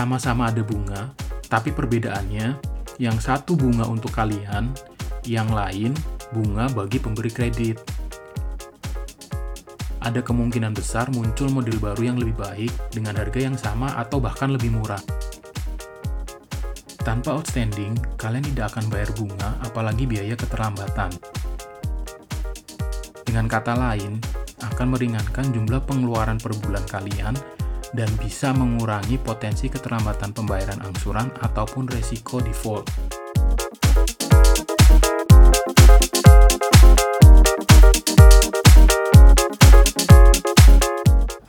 sama-sama ada bunga, tapi perbedaannya yang satu bunga untuk kalian, yang lain bunga bagi pemberi kredit. Ada kemungkinan besar muncul model baru yang lebih baik dengan harga yang sama atau bahkan lebih murah. Tanpa outstanding, kalian tidak akan bayar bunga, apalagi biaya keterlambatan. Dengan kata lain, akan meringankan jumlah pengeluaran per bulan kalian dan bisa mengurangi potensi keterlambatan pembayaran angsuran ataupun resiko default.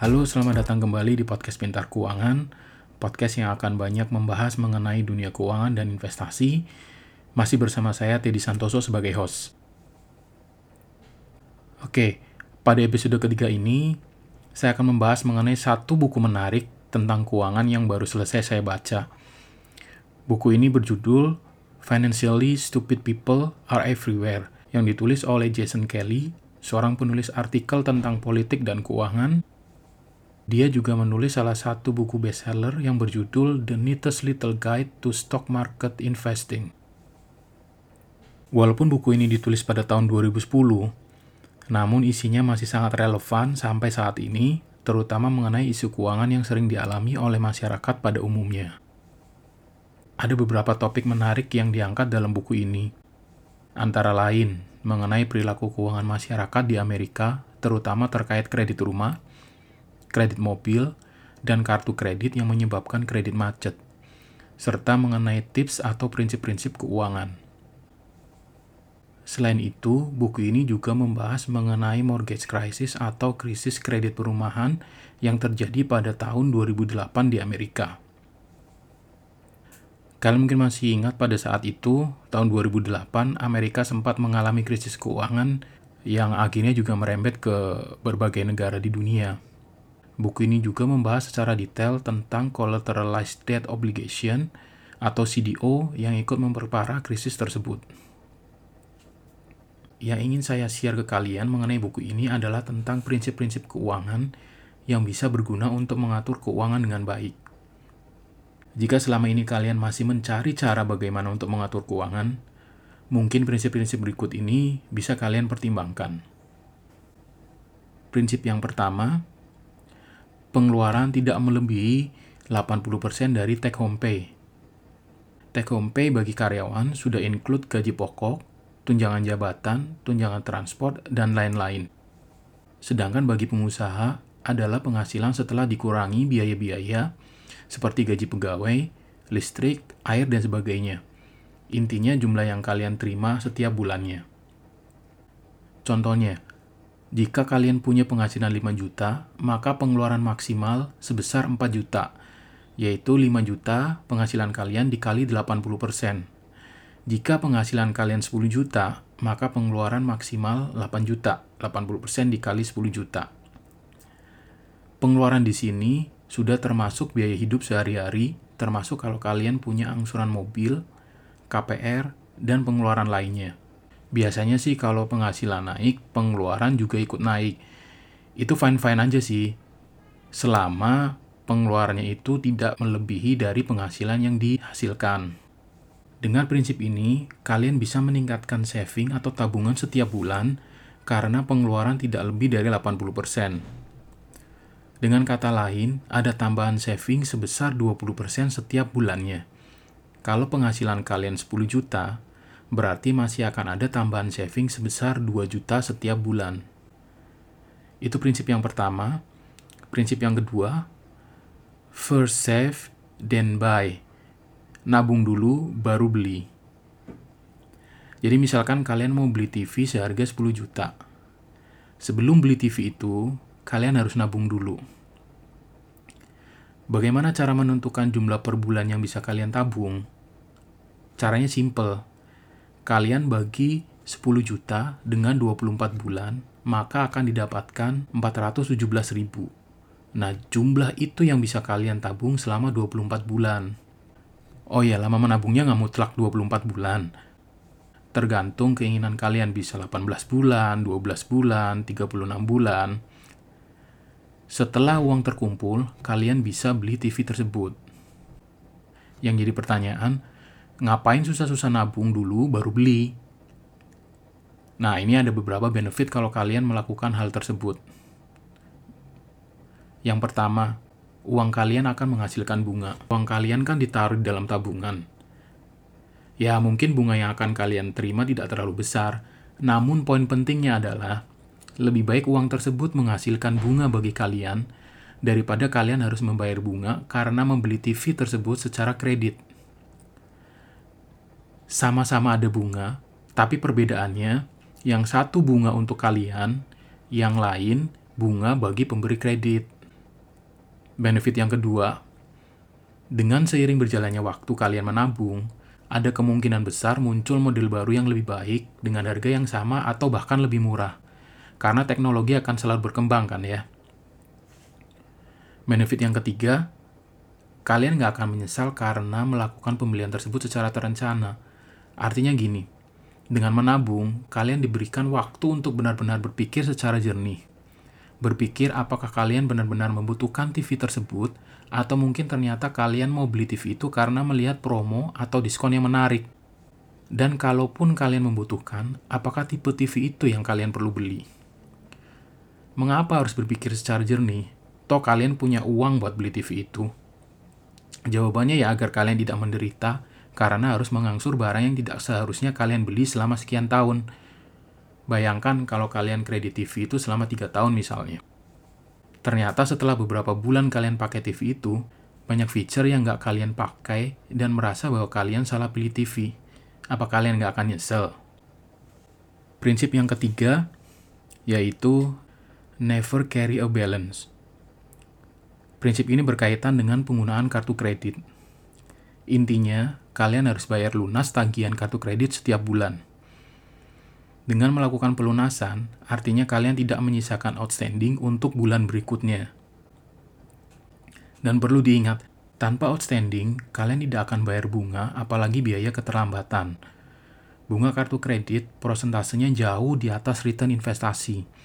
Halo, selamat datang kembali di podcast Pintar Keuangan, podcast yang akan banyak membahas mengenai dunia keuangan dan investasi. Masih bersama saya Teddy Santoso sebagai host. Oke, pada episode ketiga ini saya akan membahas mengenai satu buku menarik tentang keuangan yang baru selesai saya baca. Buku ini berjudul Financially Stupid People Are Everywhere, yang ditulis oleh Jason Kelly, seorang penulis artikel tentang politik dan keuangan. Dia juga menulis salah satu buku bestseller yang berjudul The Neatest Little Guide to Stock Market Investing. Walaupun buku ini ditulis pada tahun 2010, namun isinya masih sangat relevan sampai saat ini, terutama mengenai isu keuangan yang sering dialami oleh masyarakat pada umumnya. Ada beberapa topik menarik yang diangkat dalam buku ini, antara lain mengenai perilaku keuangan masyarakat di Amerika, terutama terkait kredit rumah, kredit mobil, dan kartu kredit yang menyebabkan kredit macet, serta mengenai tips atau prinsip-prinsip keuangan. Selain itu, buku ini juga membahas mengenai mortgage crisis atau krisis kredit perumahan yang terjadi pada tahun 2008 di Amerika. Kalian mungkin masih ingat pada saat itu, tahun 2008, Amerika sempat mengalami krisis keuangan yang akhirnya juga merembet ke berbagai negara di dunia. Buku ini juga membahas secara detail tentang collateralized debt obligation atau CDO yang ikut memperparah krisis tersebut yang ingin saya share ke kalian mengenai buku ini adalah tentang prinsip-prinsip keuangan yang bisa berguna untuk mengatur keuangan dengan baik. Jika selama ini kalian masih mencari cara bagaimana untuk mengatur keuangan, mungkin prinsip-prinsip berikut ini bisa kalian pertimbangkan. Prinsip yang pertama, pengeluaran tidak melebihi 80% dari take home pay. Take home pay bagi karyawan sudah include gaji pokok, tunjangan jabatan, tunjangan transport, dan lain-lain. Sedangkan bagi pengusaha adalah penghasilan setelah dikurangi biaya-biaya seperti gaji pegawai, listrik, air, dan sebagainya. Intinya jumlah yang kalian terima setiap bulannya. Contohnya, jika kalian punya penghasilan 5 juta, maka pengeluaran maksimal sebesar 4 juta, yaitu 5 juta penghasilan kalian dikali 80%. Jika penghasilan kalian 10 juta, maka pengeluaran maksimal 8 juta, 80% dikali 10 juta. Pengeluaran di sini sudah termasuk biaya hidup sehari-hari, termasuk kalau kalian punya angsuran mobil, KPR, dan pengeluaran lainnya. Biasanya sih kalau penghasilan naik, pengeluaran juga ikut naik. Itu fine-fine aja sih. Selama pengeluarannya itu tidak melebihi dari penghasilan yang dihasilkan. Dengan prinsip ini, kalian bisa meningkatkan saving atau tabungan setiap bulan karena pengeluaran tidak lebih dari 80%. Dengan kata lain, ada tambahan saving sebesar 20% setiap bulannya. Kalau penghasilan kalian 10 juta, berarti masih akan ada tambahan saving sebesar 2 juta setiap bulan. Itu prinsip yang pertama. Prinsip yang kedua, first save, then buy nabung dulu baru beli. Jadi misalkan kalian mau beli TV seharga 10 juta. Sebelum beli TV itu, kalian harus nabung dulu. Bagaimana cara menentukan jumlah per bulan yang bisa kalian tabung? Caranya simple. Kalian bagi 10 juta dengan 24 bulan, maka akan didapatkan 417 ribu. Nah, jumlah itu yang bisa kalian tabung selama 24 bulan. Oh ya, lama menabungnya nggak mutlak 24 bulan. Tergantung keinginan kalian bisa 18 bulan, 12 bulan, 36 bulan. Setelah uang terkumpul, kalian bisa beli TV tersebut. Yang jadi pertanyaan, ngapain susah-susah nabung dulu baru beli? Nah, ini ada beberapa benefit kalau kalian melakukan hal tersebut. Yang pertama, uang kalian akan menghasilkan bunga. Uang kalian kan ditaruh di dalam tabungan. Ya, mungkin bunga yang akan kalian terima tidak terlalu besar, namun poin pentingnya adalah lebih baik uang tersebut menghasilkan bunga bagi kalian daripada kalian harus membayar bunga karena membeli TV tersebut secara kredit. Sama-sama ada bunga, tapi perbedaannya yang satu bunga untuk kalian, yang lain bunga bagi pemberi kredit. Benefit yang kedua, dengan seiring berjalannya waktu kalian menabung, ada kemungkinan besar muncul model baru yang lebih baik dengan harga yang sama atau bahkan lebih murah. Karena teknologi akan selalu berkembang kan ya. Benefit yang ketiga, kalian nggak akan menyesal karena melakukan pembelian tersebut secara terencana. Artinya gini, dengan menabung, kalian diberikan waktu untuk benar-benar berpikir secara jernih. Berpikir apakah kalian benar-benar membutuhkan TV tersebut, atau mungkin ternyata kalian mau beli TV itu karena melihat promo atau diskon yang menarik. Dan kalaupun kalian membutuhkan, apakah tipe TV itu yang kalian perlu beli? Mengapa harus berpikir secara jernih? toh kalian punya uang buat beli TV itu? Jawabannya ya agar kalian tidak menderita karena harus mengangsur barang yang tidak seharusnya kalian beli selama sekian tahun. Bayangkan kalau kalian kredit TV itu selama 3 tahun misalnya. Ternyata setelah beberapa bulan kalian pakai TV itu, banyak feature yang nggak kalian pakai dan merasa bahwa kalian salah pilih TV. Apa kalian nggak akan nyesel? Prinsip yang ketiga, yaitu never carry a balance. Prinsip ini berkaitan dengan penggunaan kartu kredit. Intinya, kalian harus bayar lunas tagihan kartu kredit setiap bulan. Dengan melakukan pelunasan, artinya kalian tidak menyisakan outstanding untuk bulan berikutnya. Dan perlu diingat, tanpa outstanding, kalian tidak akan bayar bunga, apalagi biaya keterlambatan. Bunga kartu kredit prosentasenya jauh di atas return investasi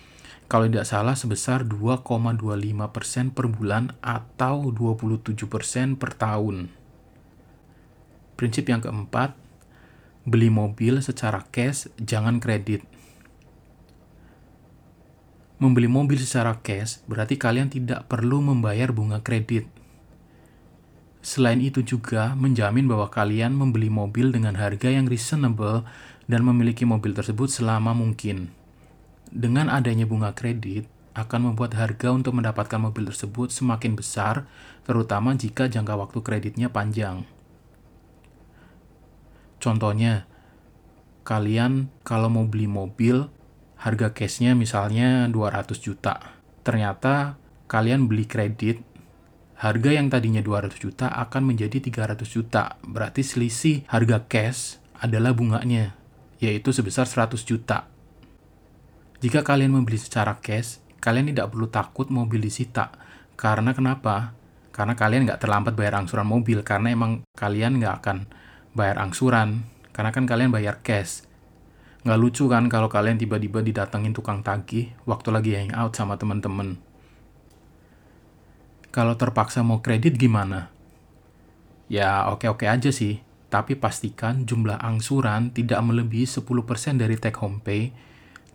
kalau tidak salah sebesar 2,25% per bulan atau 27% per tahun. Prinsip yang keempat, beli mobil secara cash, jangan kredit. Membeli mobil secara cash berarti kalian tidak perlu membayar bunga kredit. Selain itu juga menjamin bahwa kalian membeli mobil dengan harga yang reasonable dan memiliki mobil tersebut selama mungkin. Dengan adanya bunga kredit, akan membuat harga untuk mendapatkan mobil tersebut semakin besar, terutama jika jangka waktu kreditnya panjang. Contohnya, kalian kalau mau beli mobil, harga cashnya misalnya 200 juta. Ternyata kalian beli kredit, harga yang tadinya 200 juta akan menjadi 300 juta. Berarti selisih harga cash adalah bunganya, yaitu sebesar 100 juta. Jika kalian membeli secara cash, kalian tidak perlu takut mobil disita. Karena kenapa? Karena kalian nggak terlambat bayar angsuran mobil, karena emang kalian nggak akan bayar angsuran, karena kan kalian bayar cash. Nggak lucu kan kalau kalian tiba-tiba didatengin tukang tagih waktu lagi hangout sama temen-temen. Kalau terpaksa mau kredit gimana? Ya oke-oke aja sih, tapi pastikan jumlah angsuran tidak melebihi 10% dari take home pay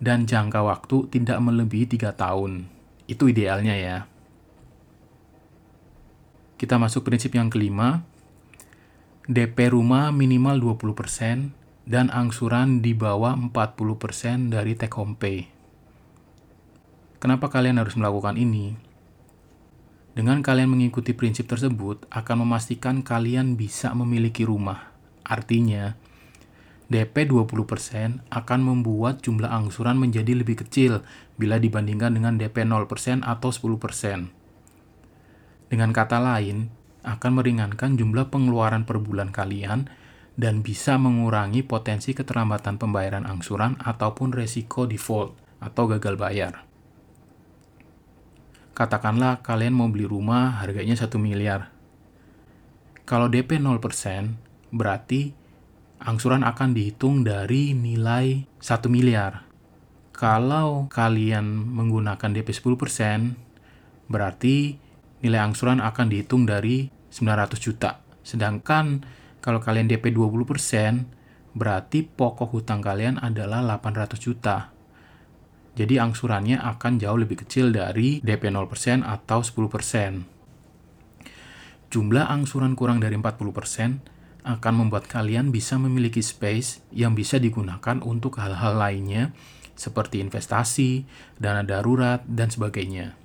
dan jangka waktu tidak melebihi tiga tahun. Itu idealnya ya. Kita masuk prinsip yang kelima. DP rumah minimal 20% dan angsuran di bawah 40% dari take home pay. Kenapa kalian harus melakukan ini? Dengan kalian mengikuti prinsip tersebut akan memastikan kalian bisa memiliki rumah. Artinya, DP 20% akan membuat jumlah angsuran menjadi lebih kecil bila dibandingkan dengan DP 0% atau 10%. Dengan kata lain, akan meringankan jumlah pengeluaran per bulan kalian dan bisa mengurangi potensi keterlambatan pembayaran angsuran ataupun resiko default atau gagal bayar. Katakanlah kalian mau beli rumah harganya 1 miliar. Kalau DP 0%, berarti angsuran akan dihitung dari nilai 1 miliar. Kalau kalian menggunakan DP 10%, berarti nilai angsuran akan dihitung dari 900 juta. Sedangkan kalau kalian DP 20%, berarti pokok hutang kalian adalah 800 juta. Jadi angsurannya akan jauh lebih kecil dari DP 0% atau 10%. Jumlah angsuran kurang dari 40% akan membuat kalian bisa memiliki space yang bisa digunakan untuk hal-hal lainnya seperti investasi, dana darurat, dan sebagainya.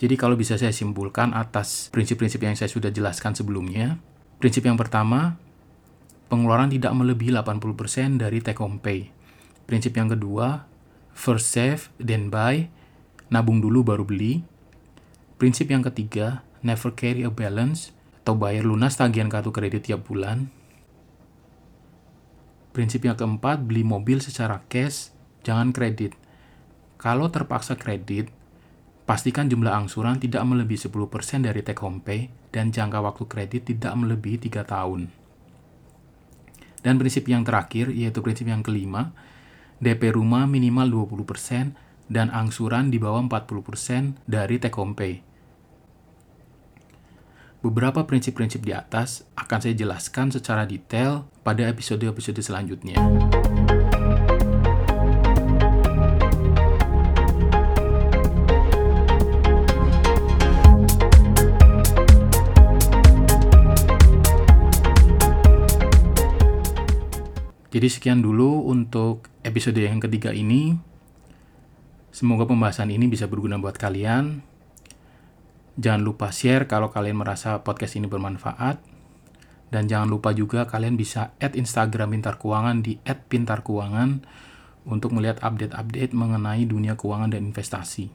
Jadi kalau bisa saya simpulkan atas prinsip-prinsip yang saya sudah jelaskan sebelumnya, prinsip yang pertama, pengeluaran tidak melebihi 80% dari take home pay. Prinsip yang kedua, first save, then buy, nabung dulu baru beli. Prinsip yang ketiga, never carry a balance, atau bayar lunas tagihan kartu kredit tiap bulan. Prinsip yang keempat, beli mobil secara cash, jangan kredit. Kalau terpaksa kredit, pastikan jumlah angsuran tidak melebihi 10% dari take home pay dan jangka waktu kredit tidak melebihi 3 tahun. Dan prinsip yang terakhir, yaitu prinsip yang kelima, DP rumah minimal 20% dan angsuran di bawah 40% dari take home pay. Beberapa prinsip-prinsip di atas akan saya jelaskan secara detail pada episode-episode selanjutnya. Jadi sekian dulu untuk episode yang ketiga ini. Semoga pembahasan ini bisa berguna buat kalian. Jangan lupa share kalau kalian merasa podcast ini bermanfaat. Dan jangan lupa juga kalian bisa add Instagram Pintar Keuangan di @pintarkeuangan untuk melihat update-update mengenai dunia keuangan dan investasi.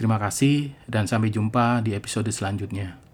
Terima kasih dan sampai jumpa di episode selanjutnya.